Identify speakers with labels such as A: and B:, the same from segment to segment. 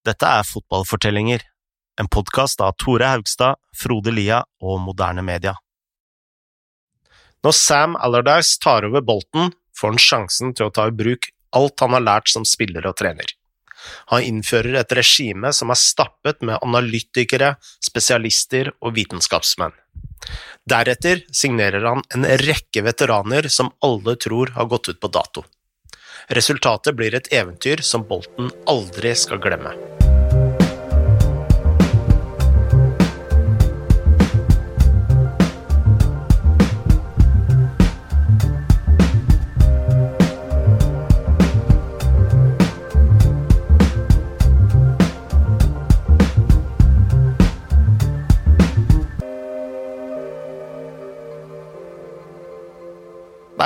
A: Dette er Fotballfortellinger, en podkast av Tore Haugstad, Frode Lia og Moderne Media. Når Sam Allardyce tar over Bolten, får han sjansen til å ta i bruk alt han har lært som spiller og trener. Han innfører et regime som er stappet med analytikere, spesialister og vitenskapsmenn. Deretter signerer han en rekke veteraner som alle tror har gått ut på dato. Resultatet blir et eventyr som Bolten aldri skal glemme.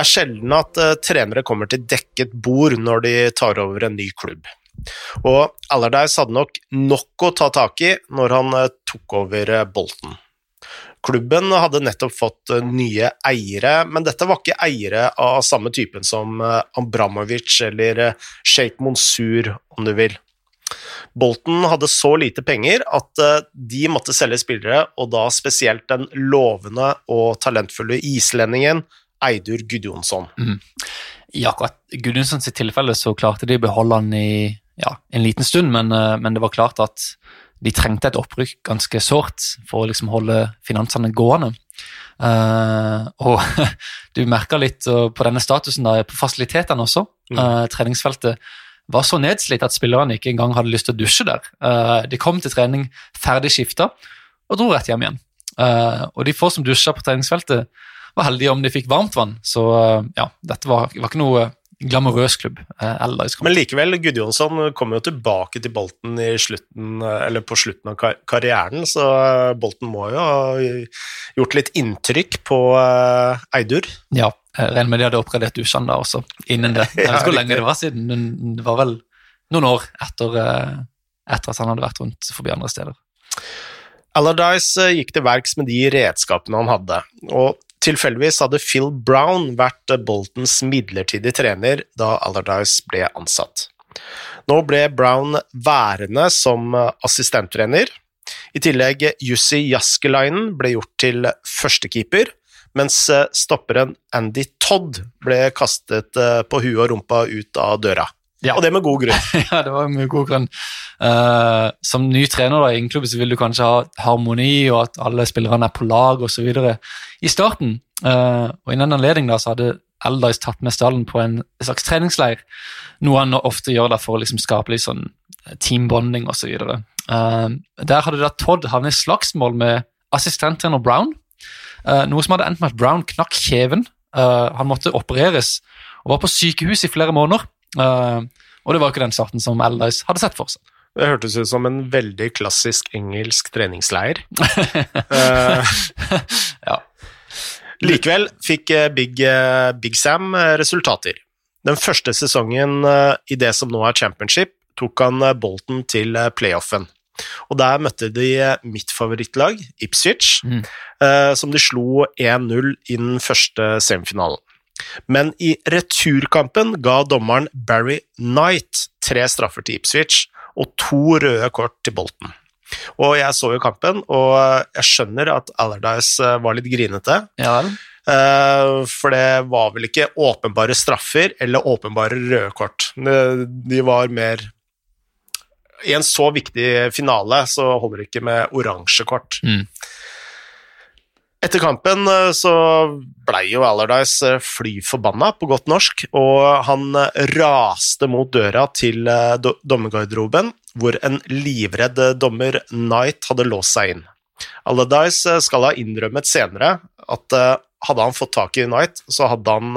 A: Er sjelden at uh, trenere kommer til dekket bord når de tar over en ny klubb. Og Allardyce hadde nok nok å ta tak i når han uh, tok over uh, Bolton. Klubben hadde nettopp fått nye eiere, men dette var ikke eiere av samme typen som Ambramovic eller Sheikh Monsur, om du vil. Bolten hadde så lite penger at de måtte selge spillere, og da spesielt den lovende og talentfulle islendingen Eidur Gudjonsson.
B: Mm. I akkurat Gudjonssons tilfelle så klarte de å beholde han i ja, en liten stund, men, men, det var klart at de trengte et opprykk ganske sårt for å liksom holde finansene gående. Uh, og du merka litt på denne statusen da, på fasilitetene også. Mm. Uh, treningsfeltet var så nedslitt at spillerne ikke engang hadde lyst til å dusje der. Uh, de kom til trening ferdig skifta og dro rett hjem igjen. og de få som dusja på treningsfeltet, var heldige om de fikk varmt vann. Så ja, dette var, var ikke noe glamorøs klubb. Eh,
A: Men likevel, Gudjonsson kom jo tilbake til Bolten slutten, på slutten av karrieren, så Bolten må jo ha gjort litt inntrykk på Eidur.
B: Ja, jeg regner med de hadde oppgradert dusjene da også, innen det. Jeg vet ikke hvor lenge det var siden, det var vel noen år etter, etter at han hadde vært rundt forbi andre steder.
A: Allardyce gikk til verks med de redskapene han hadde, og Tilfeldigvis hadde Phil Brown vært Boltons midlertidige trener da Allardyce ble ansatt. Nå ble Brown værende som assistenttrener. I tillegg Jussi Jaskelainen ble gjort til førstekeeper, mens stopperen Andy Todd ble kastet på huet og rumpa ut av døra. Ja. Og det med god grunn.
B: ja, det var med god grunn. Uh, som ny trener da, i en klubb så vil du kanskje ha harmoni, og at alle spillerne er på lag osv. I starten, uh, og i den anledning da, så hadde Eldais tatt med stallen på en slags treningsleir, noe han ofte gjør da for å liksom skape litt sånn teambonding osv. Uh, der hadde da Todd havnet i slagsmål med assistenttrener Brown, uh, noe som hadde endt med at Brown knakk kjeven. Han måtte opereres og var på sykehus i flere måneder. Uh, og det var ikke den starten som Allardyce hadde sett for seg.
A: Det hørtes ut som en veldig klassisk engelsk treningsleir. uh, ja. Likevel fikk eh, Big, Big, Sam resultater. Den første sesongen i det som nå er championship, tok han Bolton til playoffen. Og der møtte de mitt favorittlag, Ipswich, mm. som de slo 1-0 i den første semifinalen. Men i returkampen ga dommeren Barry Knight tre straffer til Ipswich og to røde kort til Bolton. Og jeg så jo kampen, og jeg skjønner at Allardyce eh, var litt grinete.
B: Ja.
A: Uh, for det var vel ikke åpenbare straffer eller åpenbare røde kort. De var mer I en så viktig finale så holder det ikke med oransje kort. Mm. Etter kampen eh, så blei jo Allardyce eh, fly forbanna, på godt norsk, og han eh, raste mot døra til dommergarderoben, hvor en livredd dommer Knight hadde låst seg inn. Allardyce skal ha innrømmet senere at hadde han fått tak i Knight, så hadde han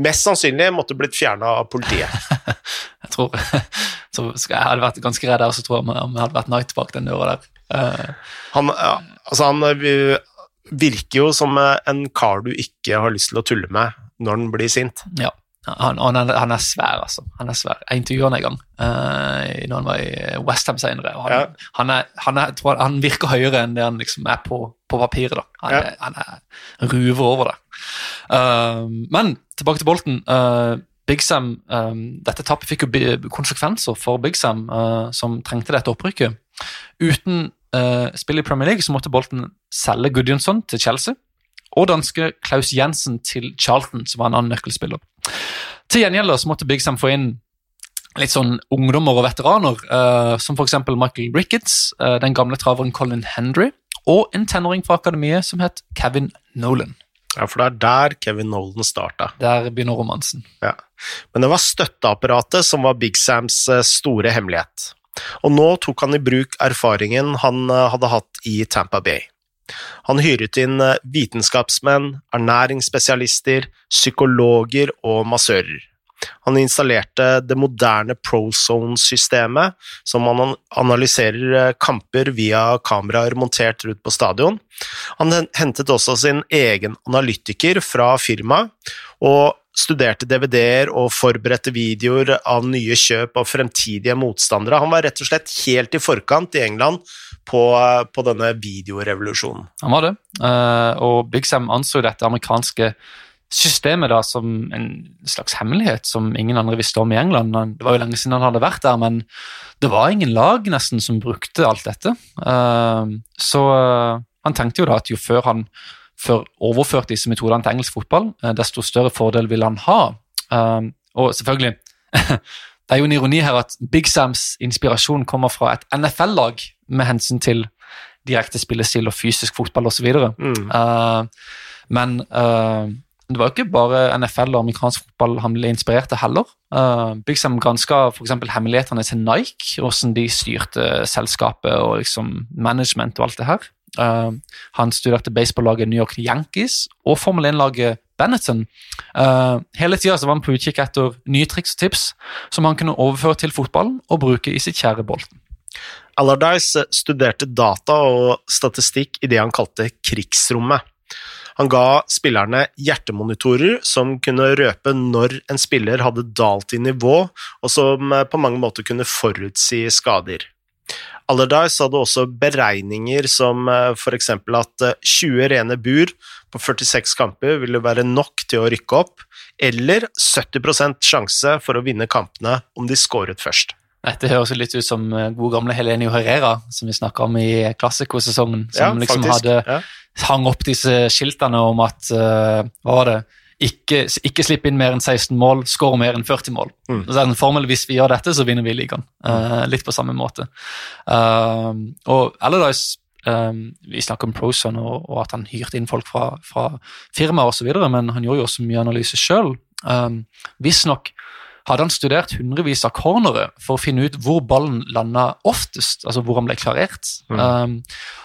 A: mest sannsynlig måtte blitt fjerna av politiet.
B: jeg tror så Jeg hadde vært ganske redd der, så tror jeg om jeg hadde vært Knight bak den døra der.
A: Han, ja, altså han virker jo som eh, en kar du ikke har lyst til å tulle med når han blir sint.
B: Ja, han, han, er, han er, svær, altså. Han er svær. Jeg intervjuet han en gang uh, når han var i Westham senere. Han, ja. han, er, han, er, tror, han, virker høyere enn det han liksom er på, på papiret. da. Han, ja. er, han er ruver over det. Uh, men tilbake til Bolten. Uh, Big Sam um, Dette tappet fikk jo konsekvenser for Big Sam, som trengte dette opprykket. Uten uh, spill i Premier League så måtte Bolton selge Gudjonsson til Chelsea og danske Klaus Jensen til Charlton, som var en annen nøkkelspiller. Til gjengjeld så måtte Big Sam få inn litt sånn ungdommer og veteraner, uh, som f.eks. Michael Ricketts, uh, den gamle traveren Colin Hendry, og en tenåring fra akademiet som het Kevin Nolan.
A: Ja, for det er der Kevin Nolan starta.
B: Der begynner romansen.
A: Ja. Men det var støtteapparatet som var Big Sams store hemmelighet. Og nå tok han i bruk erfaringen han hadde hatt i Tampa Bay. Han hyret inn vitenskapsmenn, ernæringsspesialister, psykologer og massører. Han installerte det moderne ProZone-systemet, som man analyserer eh, kamper via kameraer montert rundt på stadion. Han hentet også sin egen analytiker fra firmaet, og studerte DVD-er og forberedte videoer av nye kjøp av fremtidige motstandere. Han var rett og slett helt i forkant i England på, på denne videorevolusjonen.
B: Han var det, eh, og Big Sam anså dette amerikanske systemet da som en slags hemmelighet som ingen andre visste om i England. Det var jo lenge siden han hadde vært der, men det var ingen lag nesten som brukte alt dette. Eh, så eh, han tenkte jo da at jo før han før overført disse metodene til engelsk fotball, eh, desto større fordel vil han ha. Og selvfølgelig Det er jo en ironi her at Big Sams inspirasjon kommer fra et NFL-lag med hensyn til direkte spillestil og fysisk fotball osv. Mm. Men det var jo ikke bare NFL og amerikansk fotball han ble inspirert av heller. Uh, Big Sam granska f.eks. hemmelighetene til Nike, hvordan de styrte selskapet og liksom management og alt det her. Uh, han studerte baseballaget New York Yankees og Formel 1-laget Benetton. Uh, hele tida var han på utkikk etter nye triks og tips som han kunne overføre til fotballen og bruke i sitt kjære Bolten.
A: Allardyce studerte data og statistikk i det han kalte krigsrommet. Han ga spillerne hjertemonitorer som kunne røpe når en spiller hadde dalt i nivå, og som eh, på mange måter kunne forutsi skader. Allardyce hadde også beregninger som eh, f.eks. at 20 eh, rene bur på 46 kamper ville være nok til å rykke opp, eller 70% sjanse for å vinne kampene om de skåret først.
B: Dette høres litt ut som god gamle Helenio Herrera, som vi snakka om i Classico-sesongen. Som ja, liksom hadde ja hang opp disse skiltene om at hva var det, ikke, ikke slippe inn mer enn 16 mål, skåre mer enn 40 mål. Mm. Så er en formel, Hvis vi gjør dette, så vinner vi ligaen. Uh, litt på samme måte. Uh, og Allardyce um, Vi snakker om Proson og, og, at han hyrte inn folk fra, fra firmaer osv., men han gjorde jo også mye analyse sjøl. Um, Visstnok hadde han studert hundrevis av cornere for å finne ut hvor ballen landa oftest, altså hvor han ble klarert. Mm. Um,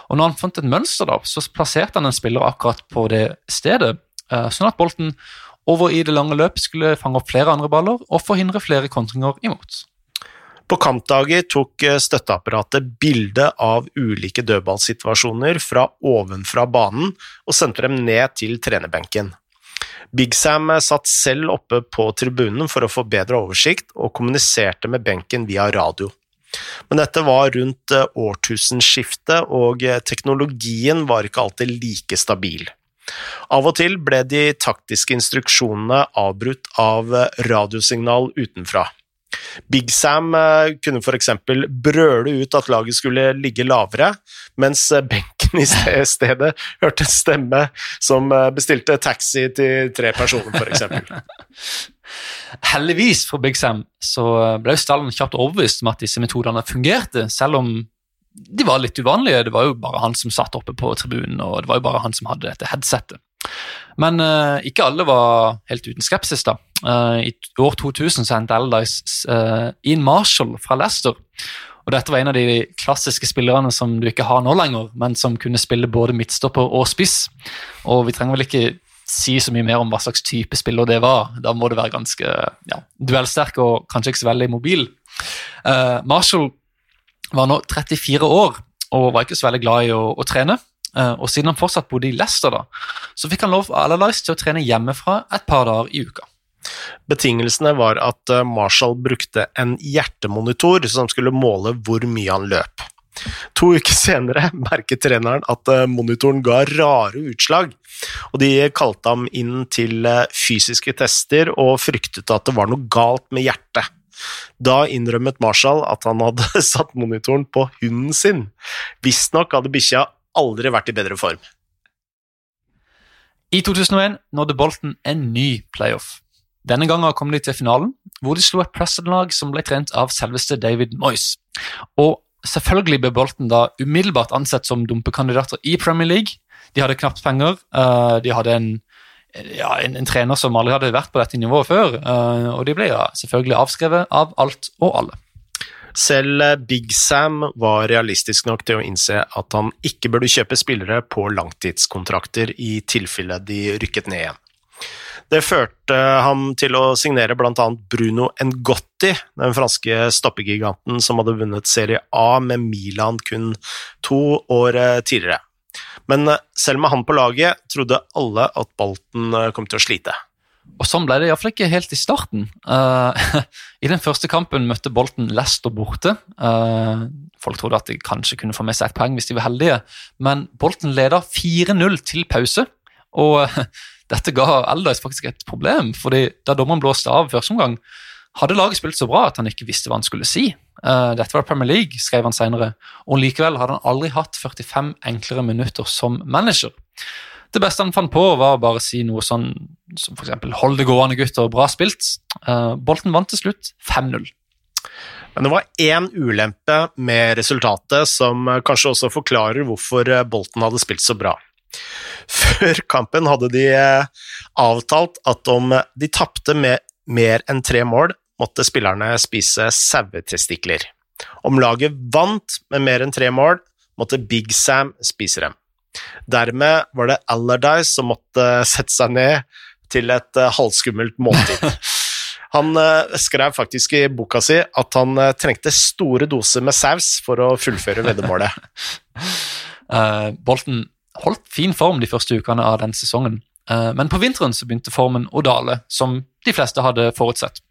B: og når han fant et mønster, da, så plasserte han en spiller akkurat på det stedet, sånn at Bolten over i det lange løp skulle fange opp flere andre baller og forhindre flere kontringer imot.
A: På kampdager tok uh, støtteapparatet bilde av ulike dødballsituasjoner fra ovenfra banen og sendte dem ned til trenerbenken. Big Sam satt selv oppe på tribunen for å få bedre oversikt, og kommuniserte med benken via radio. Men dette var rundt eh, årtusenskiftet, og eh, teknologien var ikke alltid like stabil. Av og til ble de taktiske instruksjonene avbrutt av eh, radiosignal utenfra. Big Sam eh, kunne f.eks. brøle ut at laget skulle ligge lavere, mens eh, benken i stedet hørte en stemme som bestilte taxi til tre personer, f.eks.
B: Heldigvis for Big Sam så ble stallen kjapt overbevist om at disse metodene fungerte, selv om de var litt uvanlige. Det var jo bare han som satt oppe på tribunen, og det var jo bare han som hadde dette headsettet. Men uh, ikke alle var helt uten skepsis. da. Uh, I år 2000 så hendte Allardyce uh, Ian Marshall fra Leicester. Og Dette var en av de klassiske spillerne som du ikke har nå lenger, men som kunne spille både midtstopper og spiss. Og Vi trenger vel ikke si så mye mer om hva slags type spiller det var. Da må det være ganske ja, duellsterk og kanskje ikke så veldig mobil. Uh, Marshall var nå 34 år og var ikke så veldig glad i å, å trene. Uh, og siden han fortsatt bodde i Leicester, da, så fikk han lov av Allardyce til å trene hjemmefra et par dager i uka.
A: Betingelsene var at eh, Marshall brukte en hjertemonitor som skulle måle hvor mye han løp. To uker senere merket treneren at eh, monitoren ga rare utslag, og de kalte ham inn til eh, fysiske tester og fryktet at det var noe galt med hjertet. Da innrømmet Marshall at han hadde satt monitoren på hunden sin. Visstnok hadde bikkja aldri vært i bedre form.
B: I 2001 nådde Bolton en ny playoff. Denne gangen kom de til finalen, hvor de slo et Preston-lag som ble trent av selveste David Moyes. Og selvfølgelig ble Bolton da umiddelbart ansett som dumpekandidater i Premier League. De hadde knapt penger, uh, de hadde en, ja, en, en, trener som aldri hadde vært på dette nivået før, uh, og de ble ja, selvfølgelig avskrevet av alt og alle.
A: Selv eh, Big Sam var realistisk nok til å innse at han ikke burde kjøpe spillere på langtidskontrakter i tilfelle de rykket ned igjen. Det førte ham til å signere bl.a. Bruno Ngotti, den franske stoppegiganten som hadde vunnet Serie A med Milan kun to år eh, tidligere. Men eh, selv med han på laget trodde alle at Bolten eh, kom til å slite.
B: Og Sånn ble det iallfall ikke helt i starten. Uh, I den første kampen møtte Bolten Leicester borte. Uh, folk trodde at de kanskje kunne få med seg et poeng hvis de var heldige, men Bolten leda 4-0 til pause. Og uh, dette ga Aldice faktisk et problem, fordi da dommeren blåste av første omgang, hadde laget spilt så bra at han ikke visste hva han skulle si. Uh, dette var Premier League, skrev han senere, og likevel hadde han aldri hatt 45 enklere minutter som manager. Det beste han fant på, var å bare si noe sånn som f.eks.: Hold det gående, gutter, bra spilt. Uh, Bolten vant til slutt 5-0.
A: Men det var én ulempe med resultatet som kanskje også forklarer hvorfor Bolten hadde spilt så bra. Før kampen hadde de eh, avtalt at om de tapte med mer enn tre mål, måtte spillerne spise sauetestikler. Om laget vant med mer enn tre mål, måtte Big Sam spise dem. Dermed var det Allardyce som måtte sette seg ned til et uh, halvskummelt måltid. Han uh, skrev faktisk i boka si at han uh, trengte store doser med saus for å fullføre veddemålet.
B: Bolten holdt fin form de første ukene av den sesongen, uh, men på vinteren så begynte formen å dale, som de fleste hadde forutsett.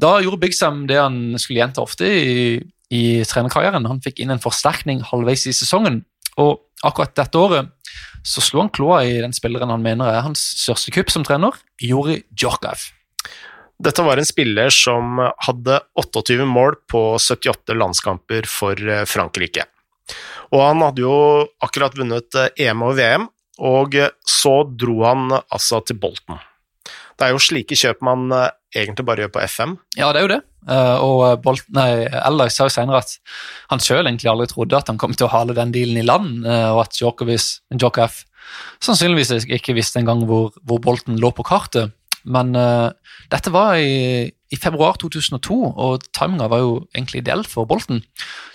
B: Da gjorde Big Sam det han skulle gjenta ofte i, i trenerkarrieren. Han fikk inn en forsterkning halvveis i sesongen, og akkurat dette året så slo han kloa i den spilleren han mener er hans største kupp som trener, Jori Djorkaev.
A: Dette var en spiller som hadde 28 mål på 78 landskamper for eh, Frankrike. Og han hadde jo akkurat vunnet EM eh, e og VM, og eh, så dro han altså til Bolton. Det er jo slike kjøp man eh, egentlig bare gjør på FM.
B: Ja, det er jo det. Og Bolt, nei, Ellers sa jo senere at han sjøl egentlig aldri trodde at han kom til å hale den dealen i land, og at Djokovic sannsynligvis ikke visste engang hvor, hvor Bolten lå på kartet. Men uh, dette var i, i, februar 2002, og timinga var jo egentlig ideell for Bolten.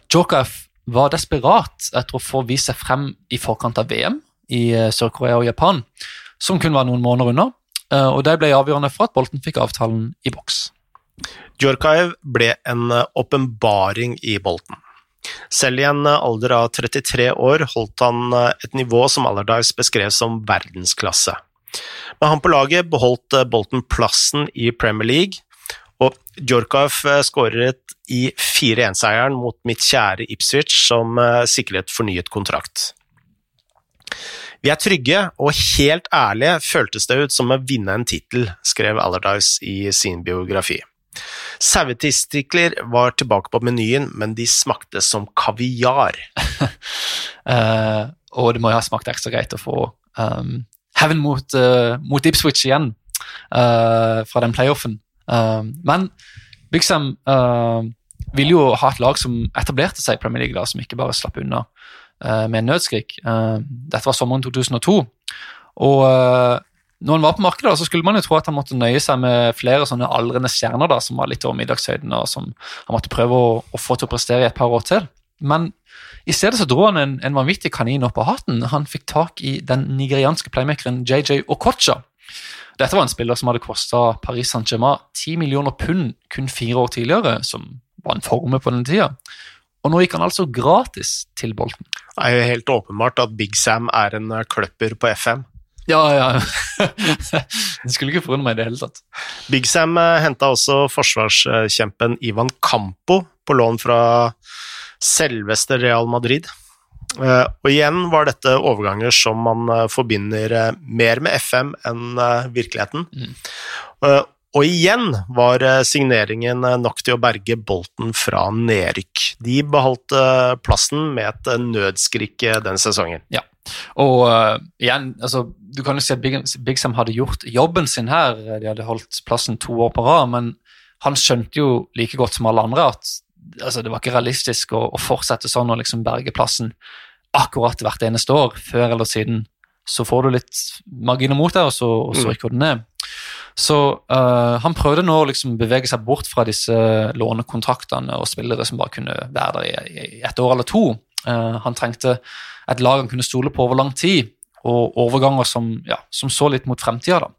B: Djokovic var desperat etter å få vist seg frem i forkant av VM i eh, Sør-Korea og Japan, som kun var noen måneder unna. Eh, og Det ble avgjørende for at Bolten fikk avtalen i boks.
A: Djorkaev ble en eh, åpenbaring i Bolten. Selv i en alder av 33 år holdt han et nivå som Allardyce beskrev som verdensklasse. Med han på laget beholdt Bolten plassen i Premier League, og Djorkaev skåret i 4-1-seieren mot mitt kjære Ipswich, som sikret fornyet kontrakt. Vi er trygge, og helt ærlige føltes det ut som å vinne en tittel, skrev Allardyce i sin biografi. Sauetistikler var tilbake på menyen, men de smakte som kaviar.
B: uh, og det må jo ha smakt ekstra greit å få um, hevn mot, uh, mot Ipswich igjen uh, fra den playoffen. men Bixham ville jo ha et lag som etablerte seg i Premier League, da, som ikke bare slapp unna med en nødskrik. Uh, dette var sommeren 2002. Og uh, når han var på markedet, så skulle man jo tro at han måtte nøye seg med flere sånne aldrende stjerner da, som var litt over middagshøyden, og som han måtte prøve å, å, få til å prestere i et par år til. Men i stedet så dro han en, en vanvittig kanin opp av hatten. Han fikk tak i den nigerianske playmakeren JJ Okocha. Dette var en spiller som hadde kosta Paris Saint-Germain 10 millioner pund kun fire år tidligere, som var en forme på den tida. Og nå gikk han altså gratis til Bolten.
A: Det er jo helt åpenbart at Big Sam er en eh, kløpper på FM.
B: Ja, ja. det skulle ikke forundre meg i det hele tatt.
A: Big Sam eh, henta også forsvarskjempen Ivan Campo på lån fra, Selveste Real Madrid. Uh, og igjen var dette overganger som man forbinder mer med FM enn virkeligheten. Mm. Og igjen var signeringen nok til å berge Bolten fra nedrykk. De beholdt plassen med et nødskrik den sesongen.
B: Ja, og igjen, altså, du kan jo si at Big, Big Sam hadde gjort jobben sin her. De hadde holdt plassen to år på rad, men han skjønte jo like godt som alle andre at altså, det var ikke realistisk å, å fortsette sånn og liksom berge plassen akkurat hvert eneste år. Før eller siden så får du litt marginer mot deg, og så, og så mm. rykker du ned. Så uh, han prøvde nå å liksom bevege seg bort fra disse lånekontraktene og spillere som bare kunne være der i, i et år eller to. Uh, han trengte et lag han kunne stole på over lang tid, og overganger som, ja, som så litt mot fremtida.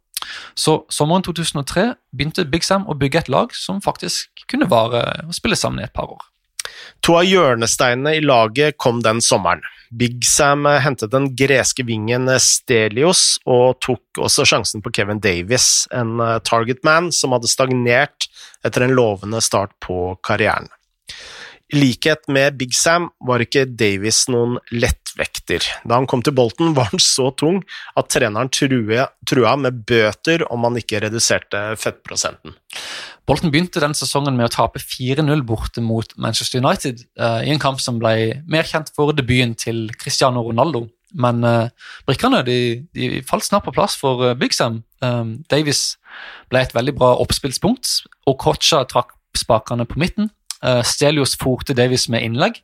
B: Så sommeren 2003 begynte Big Sam å bygge et lag som faktisk kunne vare og spille sammen i et par år.
A: To av hjørnesteinene i laget kom den sommeren. Big Sam hentet den greske vingen Stelios og tok også sjansen på Kevin Davis, en targetman som hadde stagnert etter en lovende start på karrieren. I likhet med Big Sam var ikke Davis noen lettvekter. Da han kom til Bolten, var han så tung at treneren trua med bøter om han ikke reduserte fettprosenten.
B: Bolten begynte den sesongen med å tape 4-0 borte mot Manchester United, uh, i en kamp som ble mer kjent for debuten til Cristiano Ronaldo. Men uh, brikkene de, de, falt snart på plass for uh, Big Sam. Um, Davis ble et veldig bra oppspillspunkt, og Kocha trakk spakene på midten. Uh, Stelios forte Davis med innlegg,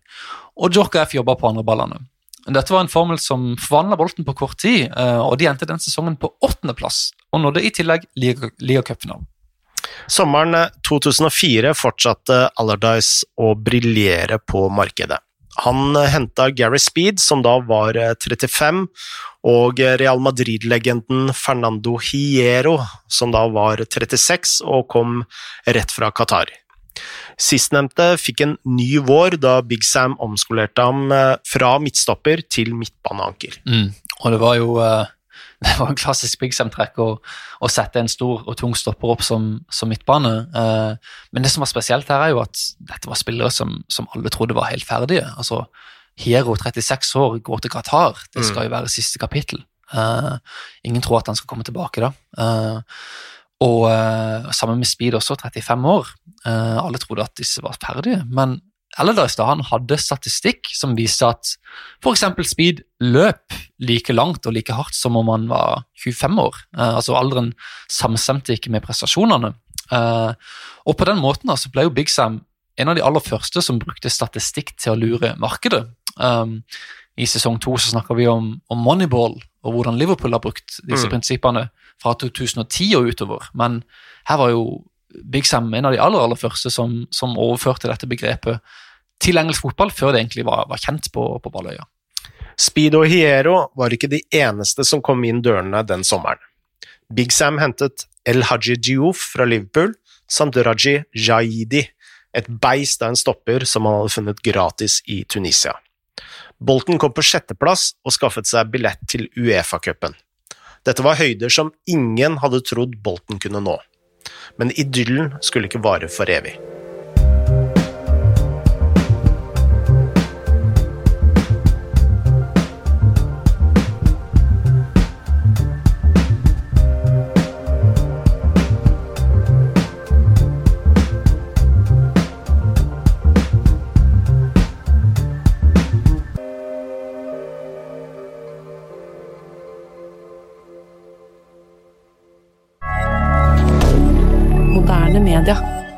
B: og Jorka F jobba på andre ballene. Dette var en formel som forvandla Bolten på kort tid, uh, og de endte den sesongen på åttendeplass, og nådde i tillegg ligacupfinalen.
A: Sommeren 2004 eh, fortsatte Allardyce å briljere på markedet. Han henta Gary Speed, som da var 35, og Real Madrid-legenden Fernando Hiero, som da var 36 og kom rett fra Qatar. Sistnevnte fikk en ny vår da Big Sam omskolerte ham eh, fra midtstopper til midtbaneanker.
B: Mm. Og det var jo uh, det var en klassisk Big Sam-trekk å, å, sette en stor og tung stopper opp som, som midtbane. Uh, men det som var spesielt her, er jo at dette var spillere som, som alle trodde var helt ferdige. Altså, Hero, 36 år, går til Qatar. Det skal mm. jo være siste kapittel. Ingen tror at han skal komme tilbake da. Og uh, sammen med Speed også, 35 år. Uh, alle trodde at disse var ferdige, men Allardyce hadde statistikk som viste at f.eks. Speed løp like langt og like hardt som om han var 25 år. Uh, altså Alderen samstemte ikke med prestasjonene. og på den måten så ble jo Big Sam en av de aller første som brukte statistikk til å lure markedet. Um, I sesong to snakker vi om, om Moneyball og hvordan Liverpool har brukt disse mm. prinsippene fra 2010 og utover. Men her var jo Big Sam en av de aller, aller første som, som overførte dette begrepet til engelsk fotball, før det egentlig var, var kjent på, på Balløya.
A: Speed og Hiero var ikke de eneste som kom inn dørene den sommeren. Big Sam hentet El Haji Diouf fra Liverpool samt Raji Jaidi, et beist av en stopper som han hadde funnet gratis i Tunisia. Bolton kom på sjetteplass og skaffet seg billett til Uefa-cupen. Dette var høyder som ingen hadde trodd Bolten kunne nå. Men idyllen skulle ikke vare for evig.
C: media.